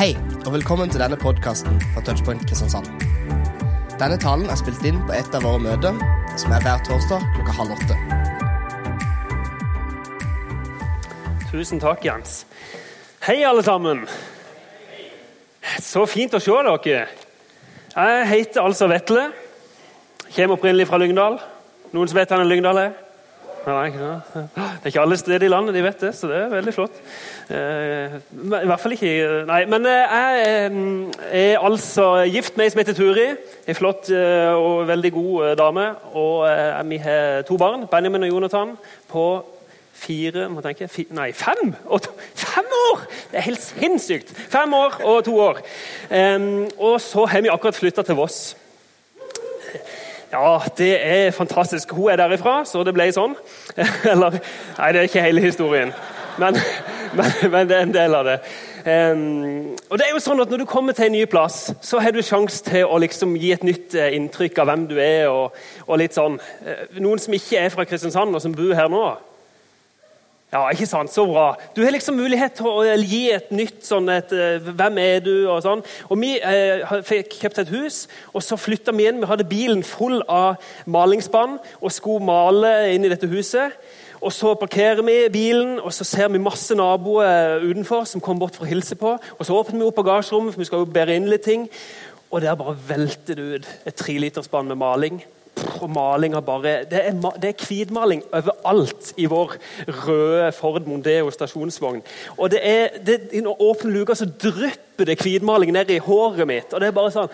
Hei, og velkommen til denne podkasten fra Touchpoint Kristiansand. Denne talen er spilt inn på et av våre møter, som er hver torsdag klokka halv åtte. Tusen takk, Jens. Hei, alle sammen. Så fint å se dere. Jeg heter altså Vetle. Kommer opprinnelig fra Lyngdal. Noen som vet hvor Lyngdal er? Nei, sant? Det er ikke alle steder i landet de vet det, så det er veldig flott. Eh, I hvert fall ikke Nei, men eh, jeg eh, er altså gift med ei som heter Turi. Ei flott og veldig god dame. Og vi har to barn, Benjamin og Jonathan, på fire må tenke, Nei, fem! To, fem år! Det er helt sinnssykt! Fem år og to år. og så har vi akkurat flytta til Voss. Ja, det er fantastisk. Hun er derifra, så det ble sånn. Eller Nei, det er ikke hele historien. Men, men, men det er en del av det. Um, og det er jo sånn at Når du kommer til en ny plass, så har du sjanse til å liksom gi et nytt uh, inntrykk av hvem du er. og, og litt sånn. Uh, noen som ikke er fra Kristiansand, og som bor her nå, ja, ikke sant? Så bra. Du har liksom mulighet til å gi et nytt sånn et, uh, Hvem er du? og sånn. Og Vi eh, fikk kjøpt et hus, og så flytta vi inn. Vi hadde bilen full av malingsspann og skulle male inn i dette huset. Og Så parkerer vi bilen, og så ser vi masse naboer utenfor som kommer bort for å hilse på. Og Så åpner vi opp bagasjerommet, for vi skal jo bære inn litt ting. Og der bare velter det ut et treliterspann med maling og malinga bare Det er, det hvitmaling overalt i vår røde Ford Mondeo stasjonsvogn. Og det er, det, I åpne luka så drypper det hvitmaling ned i håret mitt. Og det er bare sånn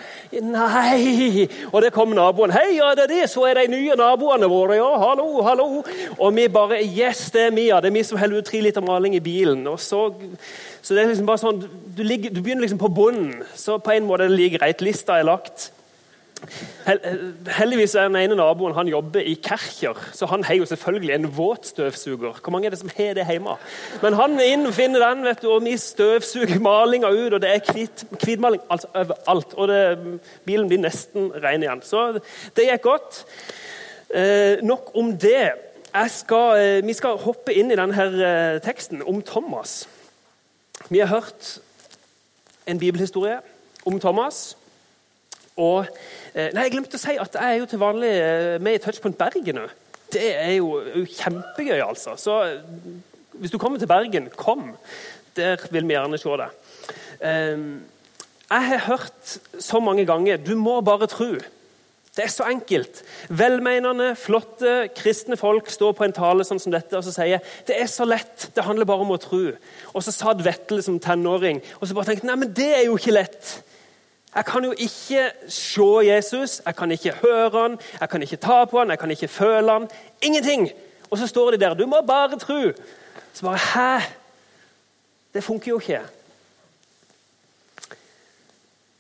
Nei! Og det kommer naboen. 'Hei, ja, det er det, så er de nye naboene våre.' 'Ja, hallo, hallo.' Og vi bare 'Yes, det er vi, ja. Det er vi som heller ut tre liter maling i bilen.' Og så, så det er liksom bare sånn, du, ligger, du begynner liksom på bunnen. Så på en måte er det like greit. Lista er lagt. Heldigvis er den ene naboen han jobber i Kercher, så han har jo selvfølgelig en våtstøvsuger. Hvor mange er det som har det hjemme? Men han inn finner den, vet du, og vi støvsuger malinga ut. og Det er hvitmaling altså overalt. Og det, bilen blir nesten ren igjen. Så det gikk godt. Eh, nok om det. Skal, eh, vi skal hoppe inn i denne eh, teksten om Thomas. Vi har hørt en bibelhistorie om Thomas. Og Eh, nei, Jeg glemte å si at jeg er jo til vanlig eh, med i Touchpoint Bergen nå. Det er jo, jo kjempegøy, altså. Så eh, hvis du kommer til Bergen, kom. Der vil vi gjerne se deg. Jeg har hørt så mange ganger 'du må bare tro'. Det er så enkelt. Velmenende, flotte, kristne folk står på en tale sånn som dette og så sier det er så lett, det handler bare om å tro. Og så satt Vetle som tenåring og så bare tenkte nei, men det er jo ikke lett. Jeg kan jo ikke se Jesus, jeg kan ikke høre han, jeg kan ikke ta på han, jeg kan ikke føle han. Ingenting! Og så står de der. Du må bare tro. Så bare Hæ? Det funker jo ikke.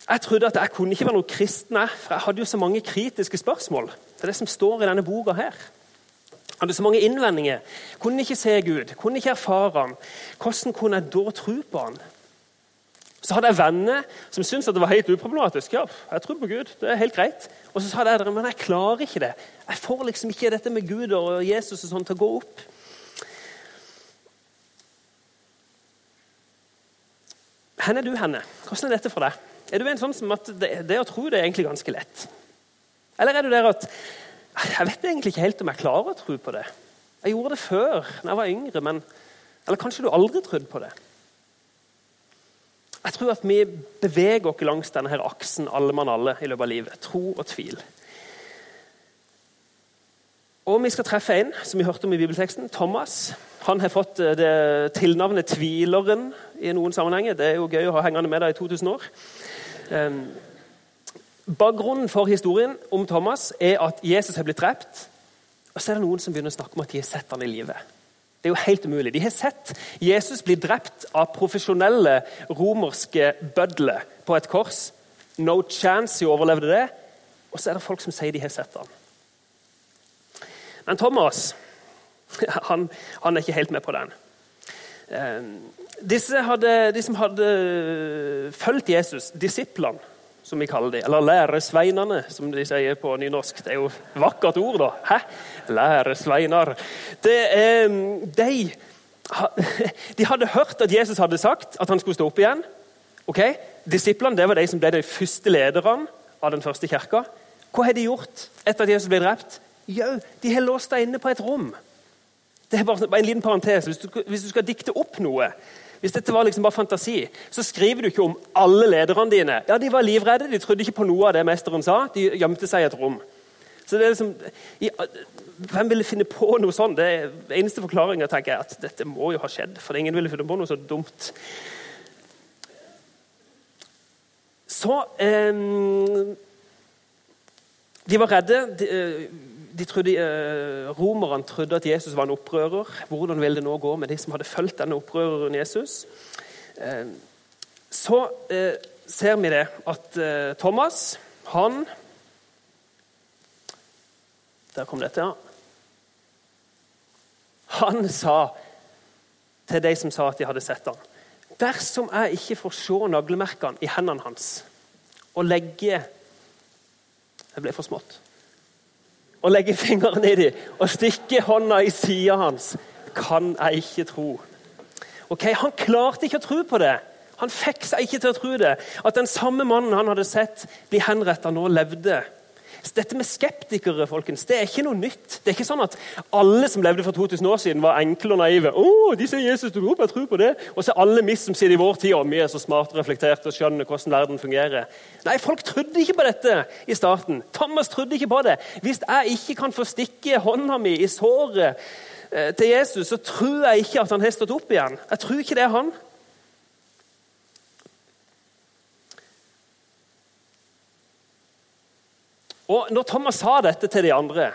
Jeg trodde at jeg kunne ikke være noe kristen, for jeg hadde jo så mange kritiske spørsmål Det er det som står i denne boka. her. Jeg hadde så mange innvendinger. Kunne ikke se Gud, kunne ikke erfare han. Hvordan kunne jeg da tro på han? Så hadde jeg venner som syntes at det var helt uproblematisk. Ja, jeg tror på Gud, det er helt greit. Og så sa jeg men jeg klarer ikke det. Jeg får liksom ikke dette med Gud og Jesus og sånn til å gå opp. Hvor er du henne? Hvordan er dette for deg? Er du en sånn som at det, det å tro det er egentlig ganske lett? Eller er du der at jeg vet egentlig ikke helt om jeg klarer å tro på det? Jeg gjorde det før, da jeg var yngre, men Eller kanskje du aldri trodde på det? Jeg tror at vi beveger oss langs denne her aksen alle mann alle i løpet av livet. Tro og tvil. Og Vi skal treffe en som vi hørte om i bibelteksten, Thomas. Han har fått eh, det tilnavnet Tvileren i noen sammenhenger. Det er jo gøy å ha hengende med deg i 2000 år. Ehm, bakgrunnen for historien om Thomas er at Jesus har blitt drept. Og så er det noen som begynner å snakke om at de har sett han i livet. Det er jo helt umulig. De har sett Jesus bli drept av profesjonelle romerske bødler på et kors. No chance de overlevde det. Og så er det folk som sier de har sett ham. Men Thomas han, han, er ikke helt med på den. Eh, hadde, de som hadde fulgt Jesus, disiplene, som vi kaller de, eller læresveinene, som de sier på nynorsk. Det er jo et vakkert ord, da. Hæ? Læresveiner. Det er, de, de hadde hørt at Jesus hadde sagt at han skulle stå opp igjen. Ok? Disiplene det var de som ble de første lederne av den første kirka. Hva har de gjort etter at Jesus ble drept? Jo, de har låst deg inne på et rom. Det er bare en liten parentes. Hvis du skal dikte opp noe, hvis dette var liksom bare fantasi, så skriver du ikke om alle lederne dine. Ja, De var livredde, de trodde ikke på noe av det mesteren sa. De gjemte seg i et rom. Så det er liksom, Hvem ville finne på noe sånt? Det er eneste forklaringa er at dette må jo ha skjedd. For ingen ville finne på noe så dumt. Så eh, De var redde. De, eh, trodde, eh, Romerne trodde at Jesus var en opprører. Hvordan ville det nå gå med de som hadde fulgt denne opprøreren Jesus? Eh, så eh, ser vi det at Thomas, han Der kom dette, ja. Han sa til de som sa at de hadde sett ham Dersom jeg ikke får se naglemerkene i hendene hans og legge Det ble for smått og legge fingeren i dem og stikke hånda i sida hans, kan jeg ikke tro. Ok, Han klarte ikke å tro på det. Han fikk seg ikke til å tro det. At den samme mannen han hadde sett bli henretta, nå levde. Dette med skeptikere folkens, det er ikke noe nytt. Det er ikke sånn at Alle som levde for 2000 år siden, var enkle og naive. Oh, de sier Jesus tok opp, jeg tror på det. Og så alle vi som sitter i vår tid, og vi er så smarte og reflekterte og skjønner hvordan verden fungerer. Nei, Folk trodde ikke på dette i starten. Thomas trodde ikke på det. Hvis jeg ikke kan få stikke hånda mi i såret eh, til Jesus, så tror jeg ikke at han har stått opp igjen. Jeg tror ikke det er han. Og når Thomas sa dette til de andre,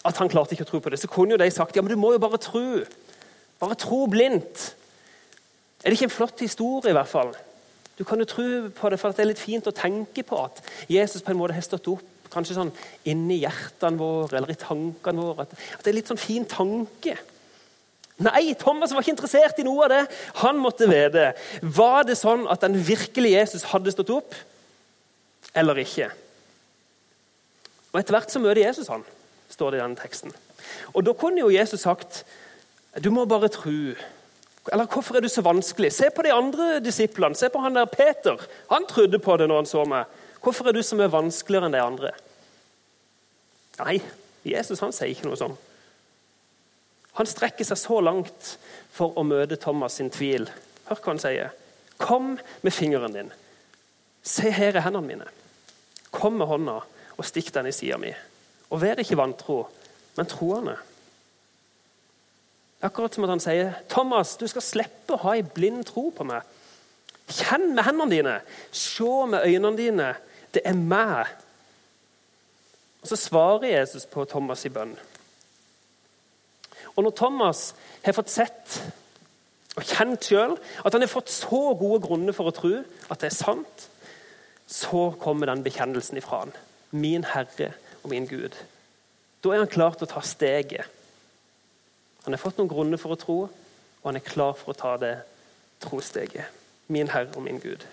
at han klarte ikke å tro på det, så kunne jo de sagt ja, men du må jo bare tro. Bare tro blindt. Er det ikke en flott historie, i hvert fall? Du kan jo tro på det, for det er litt fint å tenke på at Jesus på en måte har stått opp kanskje sånn inni hjertene våre eller i tankene våre. At det er litt sånn fin tanke. Nei, Thomas var ikke interessert i noe av det. Han måtte vite. Var det sånn at den virkelige Jesus hadde stått opp, eller ikke? Og Etter hvert så møter Jesus han, står det i denne teksten. Og Da kunne jo Jesus sagt du må bare tro. Eller hvorfor er du så vanskelig? Se på de andre disiplene. Se på han der Peter. Han trodde på det når han så meg. Hvorfor er du så mye vanskeligere enn de andre? Nei, Jesus han sier ikke noe sånn. Han strekker seg så langt for å møte Thomas sin tvil. Hør hva han sier. Kom med fingeren din. Se, her er hendene mine. Kom med hånda og stikk den i sida mi. Og vær ikke vantro, men troende. Akkurat som at han sier, 'Thomas, du skal slippe å ha ei blind tro på meg.' Kjenn med hendene dine, se med øynene dine. Det er meg. Og Så svarer Jesus på Thomas' i bønn. Og når Thomas har fått sett og kjent sjøl at han har fått så gode grunner for å tro at det er sant, så kommer den bekjennelsen ifra han min Herre og min Gud. Da er han klar til å ta steget. Han har fått noen grunner for å tro, og han er klar for å ta det trosteget. Min Herre og min Gud.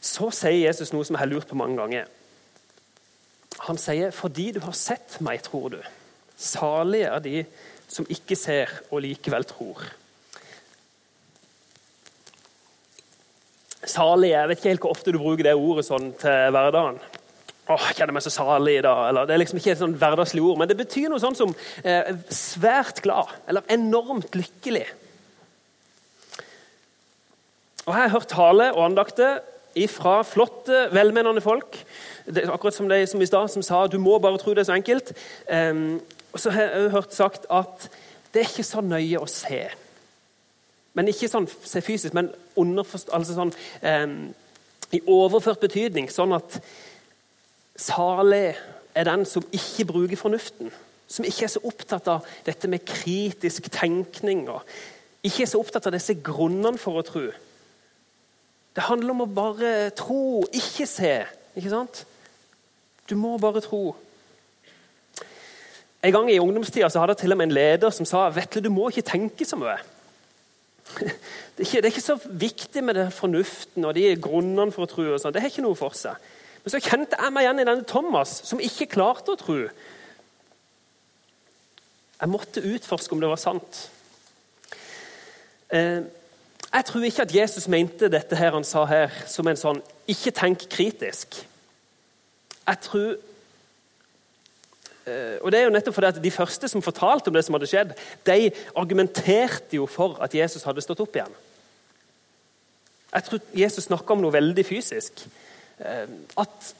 Så sier Jesus noe som jeg har lurt på mange ganger. Han sier, 'Fordi du har sett meg, tror du.' Salige er de som ikke ser og likevel tror. Salig Jeg vet ikke helt hvor ofte du bruker det ordet sånn til hverdagen. Åh, jeg kjenner meg så salig da. Eller, det er liksom ikke et sånn hverdagslig ord, men det betyr noe sånn som eh, svært glad eller enormt lykkelig. Og Jeg har hørt tale og andakter fra flotte, velmenende folk. Det akkurat som de som i stad som sa du må bare tro det er så enkelt. Eh, og så har jeg hørt sagt at det er ikke så nøye å se. Men ikke sånn se fysisk, men altså sånn, eh, i overført betydning. Sånn at salig er den som ikke bruker fornuften. Som ikke er så opptatt av dette med kritisk tenkning. og Ikke er så opptatt av disse grunnene for å tro. Det handler om å bare tro, ikke se. Ikke sant? Du må bare tro. En gang i ungdomstida hadde jeg til og med en leder som sa Vetle, du må ikke tenke så mye. Det er, ikke, det er, ikke, så viktig med det fornuften og de grunnene for å tro. og sånt. Det har ikke noe for seg. Men så kjente jeg meg igjen i denne Thomas, som ikke klarte å tro. Jeg måtte utforske om det var sant. Eh, jeg tror ikke at Jesus mente dette her han sa her, som en sånn 'ikke tenk kritisk'. Jeg tror og det er jo nettopp fordi at De første som fortalte om det som hadde skjedd, de argumenterte jo for at Jesus hadde stått opp igjen. Jeg tror Jesus snakka om noe veldig fysisk. Eh, at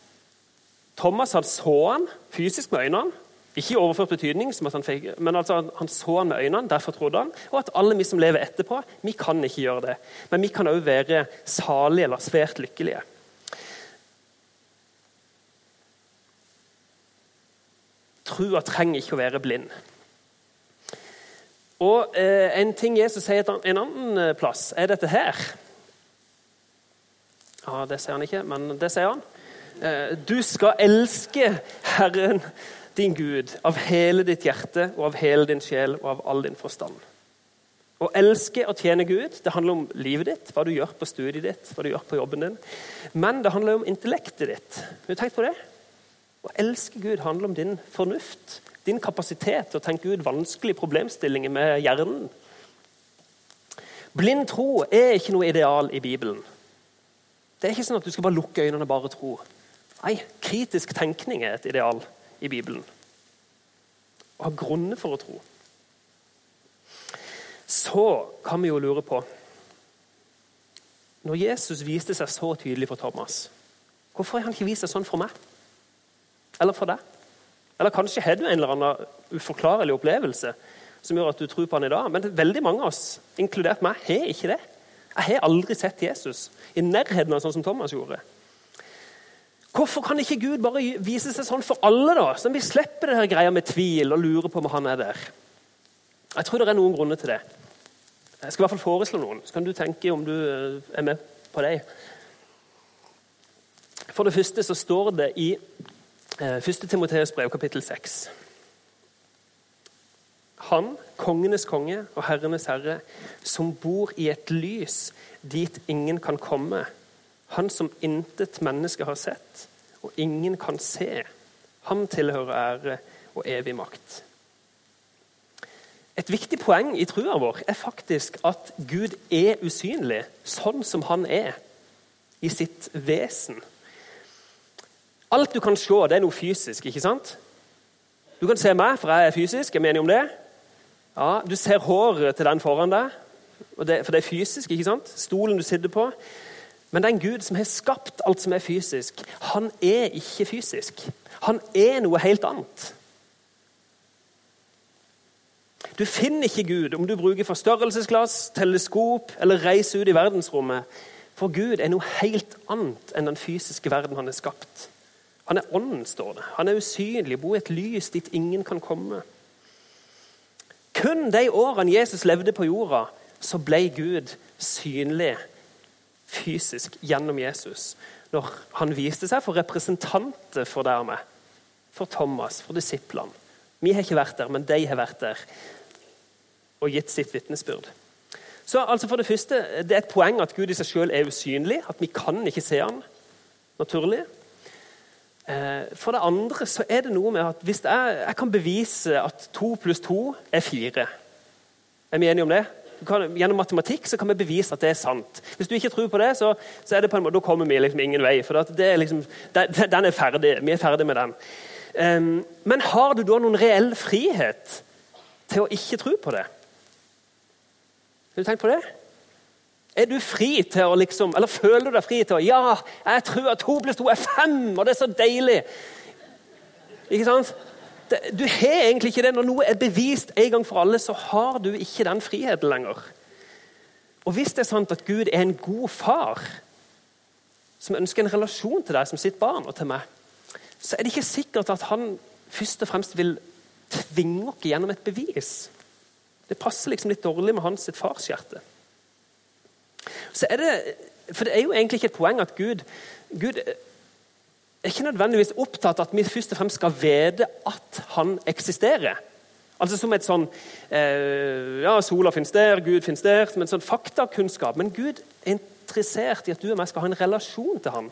Thomas hadde så han fysisk med øynene. Ikke i overført betydning, han fikk, men altså han så han med øynene, derfor trodde han. Og at alle vi som lever etterpå, vi kan ikke gjøre det. Men vi kan òg være salige eller svært lykkelige. Trua trenger ikke å være blind. Og eh, En ting Jesus sier en annen eh, plass, er dette her. Ja, Det sier han ikke, men det sier han. Eh, du skal elske Herren din Gud av hele ditt hjerte og av hele din sjel og av all din forstand. Å elske og tjene Gud det handler om livet ditt, hva du gjør på studiet ditt, hva du gjør på jobben din. Men det handler om intellektet ditt. Har du tenkt på det? Å elske Gud handler om din fornuft, din kapasitet til å tenke ut vanskelige problemstillinger med hjernen. Blind tro er ikke noe ideal i Bibelen. Det er ikke sånn at du skal bare lukke øynene og bare tro. Nei, kritisk tenkning er et ideal i Bibelen. Å ha grunner for å tro. Så kan vi jo lure på Når Jesus viste seg så tydelig for Thomas, hvorfor har han ikke vist seg sånn for meg? Eller for deg? Eller kanskje har du en eller annen uforklarlig opplevelse som gjør at du tror på han i dag. Men veldig mange av oss, inkludert meg, har ikke det. Jeg har aldri sett Jesus i nærheten av sånn som Thomas gjorde. Hvorfor kan ikke Gud bare vise seg sånn for alle, da? Så vi slipper det her greia med tvil og lurer på om han er der. Jeg tror det er noen grunner til det. Jeg skal i hvert fall foreslå noen, så kan du tenke om du eh, er med på det. For det første så står det i 1. Eh, Timoteus brev, kapittel 6. Han, kongenes konge og herrenes herre, som bor i et lys dit ingen kan komme han som intet menneske har sett, og ingen kan se. Ham tilhører ære og evig makt. Et viktig poeng i trua vår er faktisk at Gud er usynlig, sånn som han er i sitt vesen. Alt du kan se, det er noe fysisk, ikke sant? Du kan se meg, for jeg er fysisk. Jeg mener om det? Ja, Du ser håret til den foran deg, for det er fysisk. ikke sant? Stolen du sitter på. Men den Gud som har skapt alt som er fysisk, han er ikke fysisk. Han er noe helt annet. Du finner ikke Gud om du bruker forstørrelsesglass, teleskop eller reiser ut i verdensrommet. For Gud er noe helt annet enn den fysiske verden han har skapt. Han er ånden, står det. Han er usynlig, bor i et lys dit ingen kan komme. Kun de årene Jesus levde på jorda, så ble Gud synlig fysisk gjennom Jesus. Når han viste seg for representanter for dermed. For Thomas, for disiplene. Vi har ikke vært der, men de har vært der og gitt sitt vitnesbyrd. Så altså for Det første, det er et poeng at Gud i seg selv er usynlig. At vi kan ikke se han naturlig. Eh, for det andre så er det noe med at hvis jeg, jeg kan bevise at to pluss to er fire Er vi enige om det? kan, gjennom matematikk så kan vi bevise at det er sant. Hvis du ikke tror på det, så, så er det på en måte, da kommer vi liksom ingen vei. For er liksom, den er ferdig. Vi er ferdig med den. Um, men har du da noen reell frihet til å ikke tro på det? Har du tenkt på det? Er du fri til å liksom, eller Føler du deg fri til å Ja, jeg tror at to pluss to er fem, og det er så deilig! Ikke sant? Du har egentlig ikke det. Når noe er bevist en gang for alle, så har du ikke den friheten lenger. Og Hvis det er sant at Gud er en god far som ønsker en relasjon til deg som sitt barn og til meg, så er det ikke sikkert at han først og fremst vil tvinge oss gjennom et bevis. Det passer liksom litt dårlig med hans farshjerte. Det, for det er jo egentlig ikke et poeng at Gud, Gud er ikke nødvendigvis opptatt av at vi først og fremst skal vite at han eksisterer. Altså Som et sånn eh, Ja, sola finnes der, Gud finnes der. Som en sånn faktakunnskap. Men Gud er interessert i at du og jeg skal ha en relasjon til ham.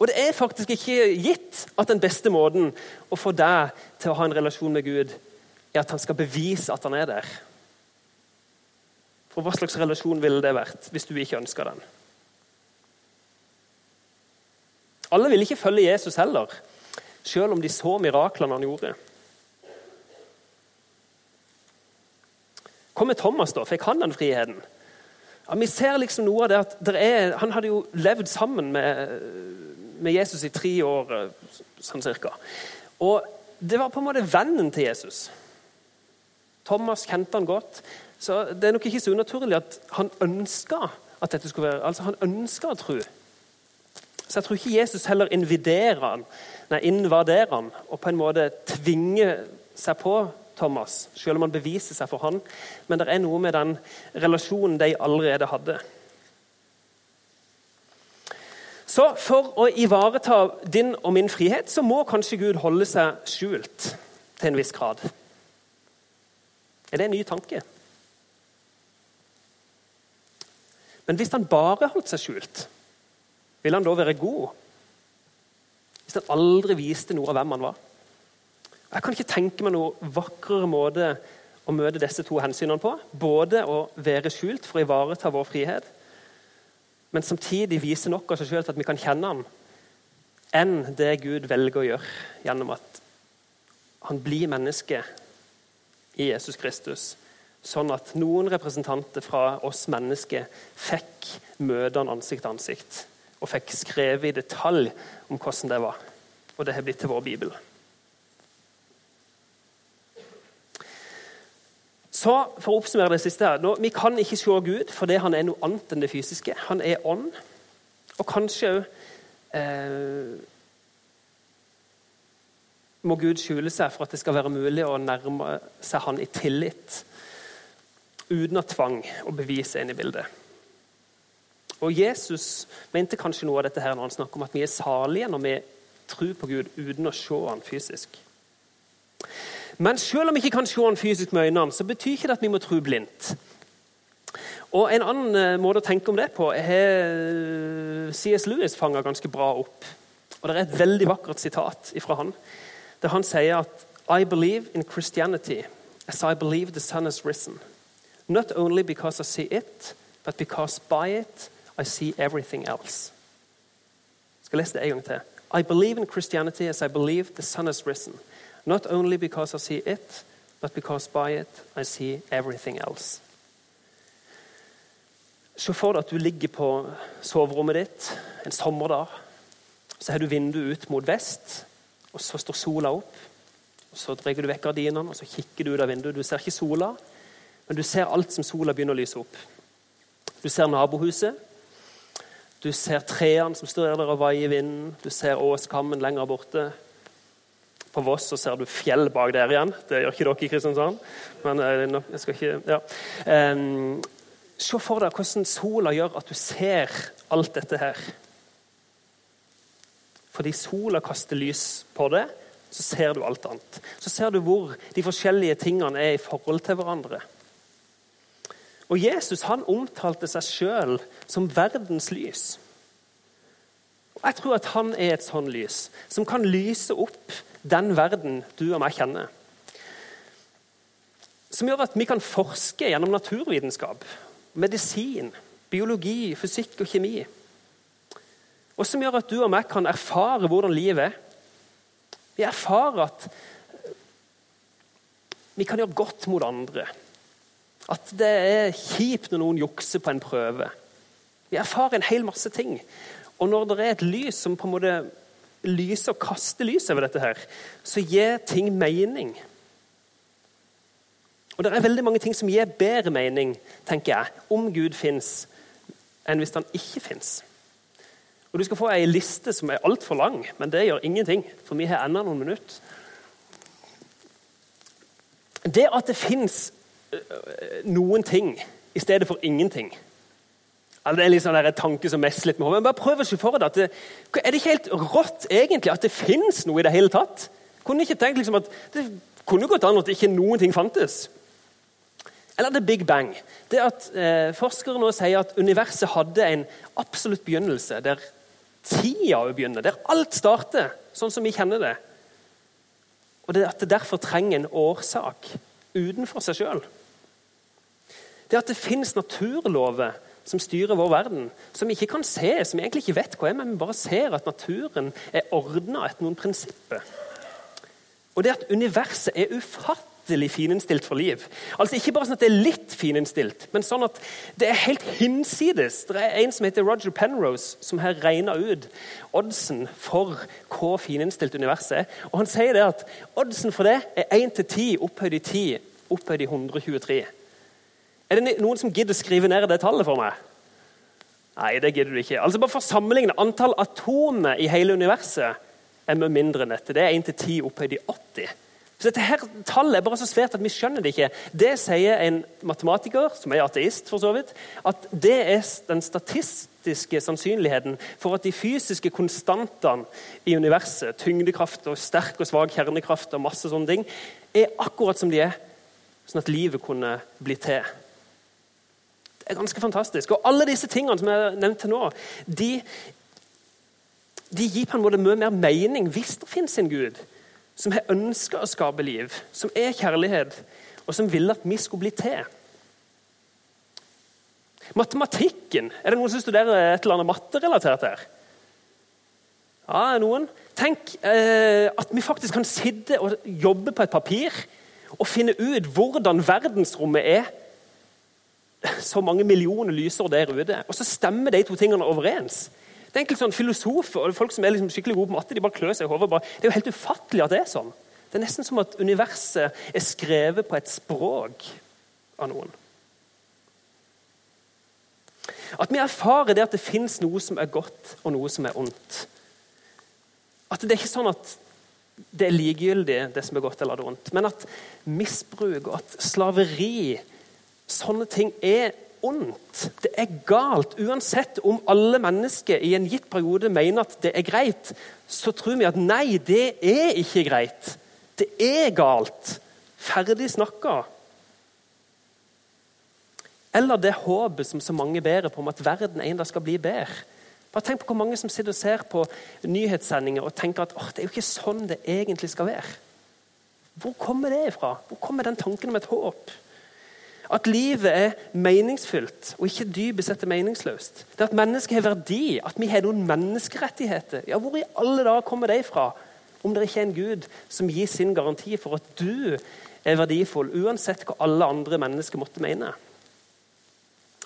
Og det er faktisk ikke gitt at den beste måten å få deg til å ha en relasjon med Gud, er at han skal bevise at han er der. For hva slags relasjon ville det vært hvis du ikke ønska den? Alle ville ikke følge Jesus heller, selv om de så miraklene han gjorde. Hva med Thomas, da? Fikk han den friheten? Ja, vi ser liksom noe av det at er, Han hadde jo levd sammen med, med Jesus i tre år, sånn cirka. Og det var på en måte vennen til Jesus. Thomas kjente han godt. Så det er nok ikke så unaturlig at han ønska at dette skulle være, altså han ønska tro. Så jeg tror ikke Jesus heller inviderer han, nei, invaderer han og på en måte tvinger seg på Thomas, selv om han beviser seg for han. Men det er noe med den relasjonen de allerede hadde. Så for å ivareta din og min frihet så må kanskje Gud holde seg skjult til en viss grad. Er det en ny tanke? Men hvis han bare holdt seg skjult, ville han da være god? Hvis han aldri viste noe av hvem han var? Jeg kan ikke tenke meg noe vakrere måte å møte disse to hensynene på. Både å være skjult for å ivareta vår frihet, men samtidig vise nok av seg sjøl til at vi kan kjenne ham, enn det Gud velger å gjøre gjennom at han blir menneske i Jesus Kristus. Sånn at noen representanter fra oss mennesker fikk møte ansikt til ansikt. Og fikk skrevet i detalj om hvordan det var. Og det har blitt til vår bibel. Så for å oppsummere det siste her, nå, Vi kan ikke se Gud fordi han er noe annet enn det fysiske. Han er ånd. Og kanskje òg eh, må Gud skjule seg for at det skal være mulig å nærme seg han i tillit. Uten å tvang og bevis er inne i bildet. Og Jesus mente kanskje noe av dette her når han snakker om at vi er salige når vi tror på Gud uten å se han fysisk. Men selv om vi ikke kan se han fysisk med øynene, så betyr ikke det at vi må tro blindt. Og En annen eh, måte å tenke om det på har eh, C.S. Lewis fanga ganske bra opp. Og Det er et veldig vakkert sitat fra han, der han sier at I believe in Christianity as I believe the sun has risen. Not only because I see it, but because by it I see everything else. Jeg skal lese det en gang til. I believe in Christianity as I believe the sun has risen. Not only because I see it, but because by it I see everything else. Se for deg at du ligger på soverommet ditt en sommerdag. Så har du vinduet ut mot vest, og så står sola opp. og Så drar du vekk gardinene og så kikker du ut av vinduet. Du ser ikke sola, men du ser alt som sola begynner å lyse opp. Du ser nabohuset. Du ser trærne som står der og vaier i vinden. Du ser åskammen lenger borte. På Voss så ser du fjell bak der igjen. Det gjør ikke dere i Kristiansand. men eh, jeg skal ikke, ja. Um, se for deg hvordan sola gjør at du ser alt dette her. Fordi sola kaster lys på det, så ser du alt annet. Så ser du hvor de forskjellige tingene er i forhold til hverandre. Og Jesus han omtalte seg sjøl som verdens lys. Og Jeg tror at han er et sånn lys som kan lyse opp den verden du og meg kjenner. Som gjør at vi kan forske gjennom naturvitenskap, medisin, biologi, fysikk og kjemi. Og som gjør at du og meg kan erfare hvordan livet er. Vi erfarer at vi kan gjøre godt mot andre. At det er kjipt når noen jukser på en prøve. Vi erfarer en hel masse ting. Og når det er et lys som på en måte lyser og kaster lys over dette, her, så gir ting mening. Og Det er veldig mange ting som gir bedre mening tenker jeg, om Gud fins, enn hvis han ikke fins. Og Du skal få ei liste som er altfor lang, men det gjør ingenting. For vi har enda noen minutter. Det at det fins noen ting i stedet for ingenting det er liksom en tanke som messer litt med hodet. Men bare prøv å se for deg Er det ikke helt rått egentlig at det finnes noe i det hele tatt? Kunne ikke tenkt liksom at Det kunne gått an at ikke noen ting fantes. Eller The Big Bang. Det at eh, Forskere nå sier at universet hadde en absolutt begynnelse, der tida begynner, der alt starter sånn som vi kjenner det. Og det at det derfor trenger en årsak utenfor seg sjøl. Det at det finnes naturlover som styrer vår verden, som vi ikke kan se, som vi egentlig ikke vet hva er, men vi bare ser at naturen er ordna etter noen prinsipper. Og det at universet er ufattelig fininnstilt for liv. Altså Ikke bare sånn at det er litt fininnstilt, men sånn at det er helt hinsides. Det er en som heter Roger Penrose, som har regna ut oddsen for hvor fininnstilt universet er. Og Han sier det at oddsen for det er 1 til 10 opphøyd i 10 opphøyd i 123. Er det noen som gidder å skrive ned det tallet for meg? Nei, det gidder du ikke. Altså Bare for å sammenligne antall atomer i hele universet er mye mindre enn dette. Det er 1 til 10 opphøyd i 80. Så dette her Tallet er bare så svært at vi skjønner det ikke. Det sier en matematiker, som er ateist, for så vidt, at det er den statistiske sannsynligheten for at de fysiske konstantene i universet, tyngdekraft og sterk og svak kjernekraft og masse sånne ting, er akkurat som de er, sånn at livet kunne bli til er ganske fantastisk. Og alle disse tingene som jeg nevnte til nå, de, de gir på en måte mye mer mening hvis det fins en Gud som har ønska å skape liv, som er kjærlighet, og som vil at vi skulle bli til. Matematikken Er det noen som studerer et eller annet matterelatert her? Ja, noen? Tenk eh, at vi faktisk kan sitte og jobbe på et papir og finne ut hvordan verdensrommet er så mange millioner lysår der ute. Og så stemmer de to tingene overens. Det er enkelt sånn Filosofer og folk som er liksom skikkelig gode på matte, de bare klør seg i hodet. Det er jo helt ufattelig at det er sånn. Det er nesten som at universet er skrevet på et språk av noen. At vi erfarer det at det fins noe som er godt, og noe som er ondt. At det er ikke sånn at det er likegyldig, det som er godt eller ondt, men at misbruk og at slaveri Sånne ting er ondt. Det er galt. Uansett om alle mennesker i en gitt periode mener at det er greit, så tror vi at nei, det er ikke greit. Det er galt. Ferdig snakka. Eller det håpet som så mange bærer på om at verden en dag skal bli bedre. Bare tenk på hvor mange som sitter og ser på nyhetssendinger og tenker at det er jo ikke sånn det egentlig skal være. Hvor kommer det ifra? Hvor kommer den tanken om et håp? At livet er meningsfylt og ikke dypest sett meningsløst. Det At mennesket har verdi, at vi har noen menneskerettigheter. Ja, Hvor i alle dager kommer de fra? Om det ikke er en Gud som gir sin garanti for at du er verdifull, uansett hva alle andre mennesker måtte mene.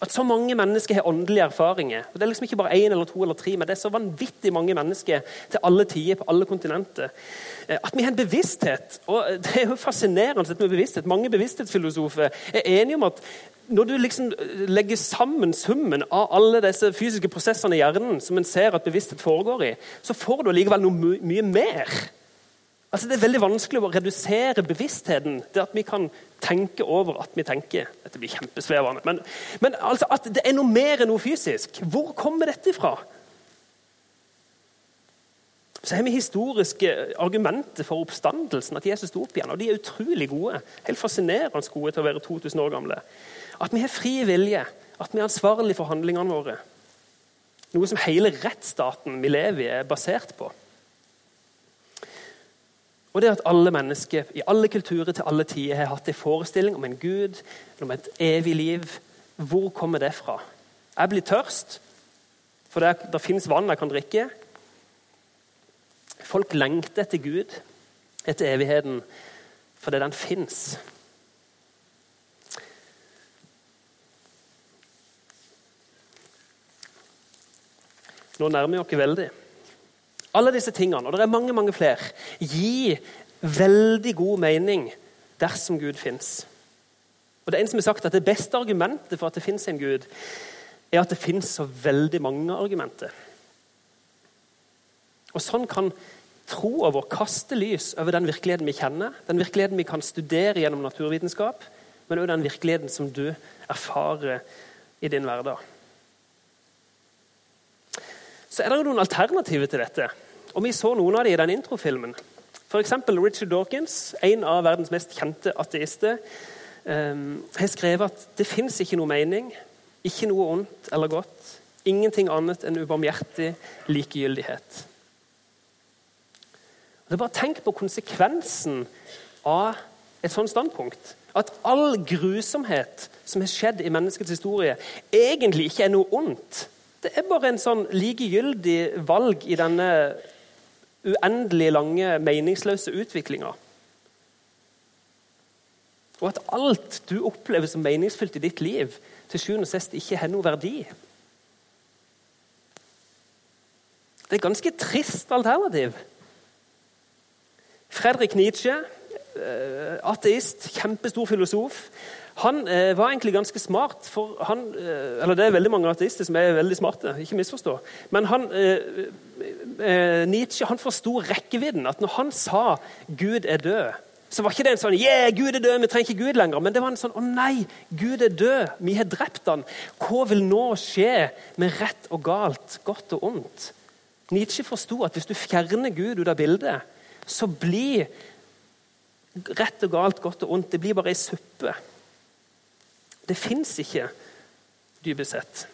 At så mange mennesker har åndelige erfaringer. og Det er liksom ikke bare én eller to eller tre, men det er så vanvittig mange mennesker til alle tider, på alle kontinenter. Eh, at vi har en bevissthet. og Det er jo fascinerende med bevissthet. Mange bevissthetsfilosofer er enige om at når du liksom legger sammen summen av alle disse fysiske prosessene i hjernen, som en ser at bevissthet foregår i, så får du allikevel noe my mye mer. Altså, det er veldig vanskelig å redusere bevisstheten. Det at vi kan tenke over at vi tenker. Dette blir kjempesvevende. Men, men altså, at det er noe mer enn noe fysisk. Hvor kommer dette fra? Så har vi historiske argumenter for oppstandelsen, at Jesus sto opp igjen. og De er utrolig gode. Helt fascinerende gode til å være 2000 år gamle. At vi har fri vilje, at vi er ansvarlige for handlingene våre. Noe som hele rettsstaten vi lever i, er basert på. Og det at alle mennesker i alle kulturer til alle tider har hatt en forestilling om en gud, om et evig liv. Hvor kommer det fra? Jeg blir tørst, for det, det fins vann jeg kan drikke. Folk lengter etter Gud, etter evigheten, fordi den fins. Nå nærmer vi oss veldig. Alle disse tingene, og det er mange mange flere, gir veldig god mening dersom Gud fins. Og Det er en som har sagt at det beste argumentet for at det fins en Gud, er at det fins så veldig mange argumenter. Og Sånn kan troa vår kaste lys over den virkeligheten vi kjenner, den virkeligheten vi kan studere gjennom naturvitenskap, men også den virkeligheten som du erfarer i din hverdag. Så er det jo noen alternativer til dette. Og Vi så noen av dem i den introfilmen. F.eks. Richard Dawkins, en av verdens mest kjente ateister, um, har skrevet at det fins ikke noe mening, ikke noe ondt eller godt. Ingenting annet enn ubarmhjertig likegyldighet. Er bare Tenk på konsekvensen av et sånt standpunkt. At all grusomhet som har skjedd i menneskets historie, egentlig ikke er noe ondt. Det er bare en sånn likegyldig valg i denne uendelig lange, meningsløse utviklinga. Og at alt du opplever som meningsfylt i ditt liv, til sjuende og sist ikke har noe verdi. Det er et ganske trist alternativ. Fredrik Nietzsche, eh, ateist, kjempestor filosof, han eh, var egentlig ganske smart. for han, eh, eller Det er veldig mange ateister som er veldig smarte, ikke misforstå. Men han, Nietzsche han forsto rekkevidden. At når han sa 'Gud er død', så var ikke det en sånn 'Yeah, Gud er død, vi trenger ikke Gud lenger'. Men det var en sånn 'Å nei, Gud er død, vi har drept han. Hva vil nå skje med rett og galt, godt og ondt?' Nietzsche forsto at hvis du fjerner Gud ut av bildet, så blir rett og galt, godt og ondt det blir bare ei suppe. Det fins ikke, dypest sett.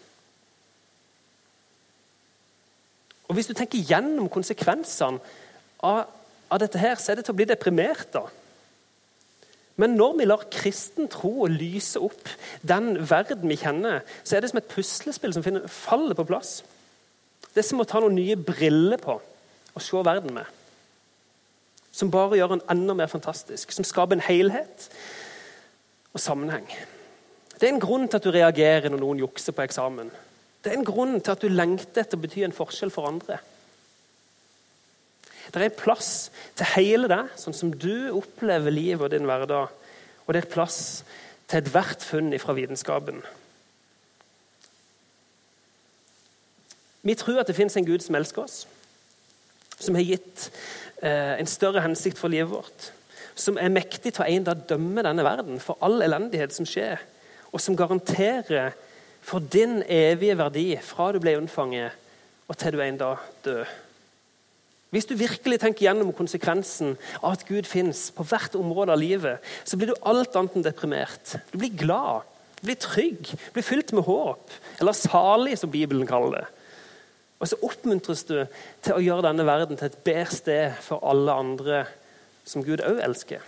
Og Hvis du tenker gjennom konsekvensene av, av, dette, her, så er det til å bli deprimert. da. Men når vi lar kristen tro lyse opp den verden vi kjenner, så er det som et puslespill som finner, faller på plass. Det er som å ta noen nye briller på og se verden med. Som bare gjør den enda mer fantastisk. Som skaper en helhet og sammenheng. Det er en grunn til at du reagerer når noen jukser på eksamen. Det er en grunn til at du lengter etter å bety en forskjell for andre. Det er plass til hele det, sånn som du opplever livet og din hverdag. Og det er plass til ethvert funn fra vitenskapen. Vi tror at det fins en Gud som elsker oss, som har gitt eh, en større hensikt for livet vårt. Som er mektig til å en dag dømme denne verden for all elendighet som skjer og som garanterer for din evige verdi fra du ble unnfanget og til du en dag dør. Hvis du virkelig tenker gjennom konsekvensen av at Gud fins på hvert område av livet, så blir du alt annet enn deprimert. Du blir glad, du blir trygg, du blir fylt med håp. Eller salig, som Bibelen kaller det. Og så oppmuntres du til å gjøre denne verden til et bedre sted for alle andre som Gud òg elsker.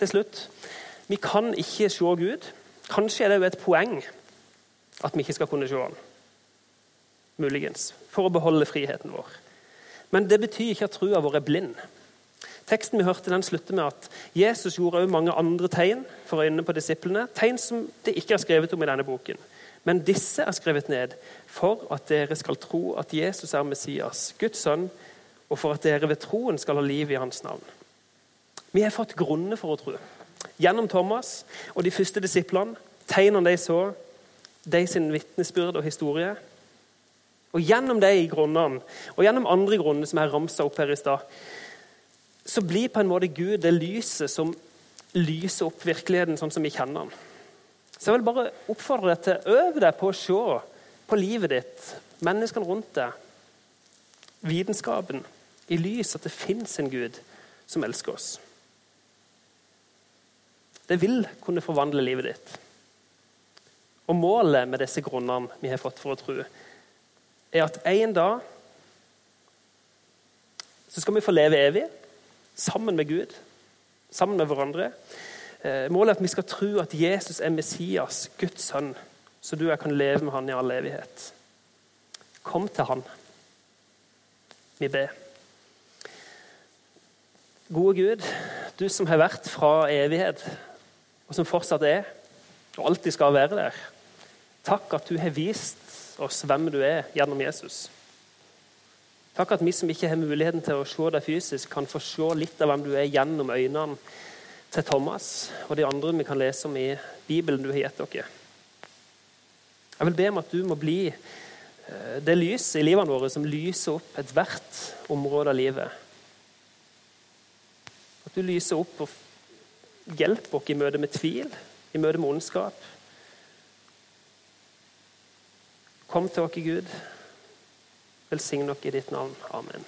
Til slutt vi kan ikke se Gud. Kanskje er det jo et poeng at vi ikke skal kunne se Han. Muligens. For å beholde friheten vår. Men det betyr ikke at trua vår er blind. Teksten vi hørte den slutter med at Jesus gjorde også mange andre tegn for øynene på disiplene. Tegn som det ikke er skrevet om i denne boken. Men disse er skrevet ned for at dere skal tro at Jesus er Messias, Guds sønn, og for at dere ved troen skal ha liv i hans navn. Vi har fått grunner for å tro. Gjennom Thomas og de første disiplene, tegnene de så, de sin vitnesbyrd og historie. Og gjennom de grunnene, og gjennom andre grunner som er ramsa opp her i stad, så blir på en måte Gud det lyset som lyser opp virkeligheten sånn som vi kjenner den. Så jeg vil bare oppfordre deg til å øve deg på å se på livet ditt, menneskene rundt deg, vitenskapen, i lys at det fins en Gud som elsker oss. Det vil kunne forvandle livet ditt. Og Målet med disse grunnene vi har fått for å tro, er at en dag så skal vi få leve evig sammen med Gud, sammen med hverandre. Eh, målet er at vi skal tro at Jesus er Messias, Guds sønn, så du og jeg kan leve med han i all evighet. Kom til han. Vi ber. Gode Gud, du som har vært fra evighet og som fortsatt er, og alltid skal være der. Takk at du har vist oss hvem du er gjennom Jesus. Takk at vi som ikke har muligheten til å se deg fysisk, kan få se litt av hvem du er gjennom øynene til Thomas og de andre vi kan lese om i Bibelen du har gitt dere. Jeg vil be om at du må bli eh, det lyset i livene våre som lyser opp ethvert område av livet. At du lyser opp og Hjelp oss i møte med tvil, i møte med ondskap. Kom til oss, Gud. Velsign dere i ditt navn. Amen.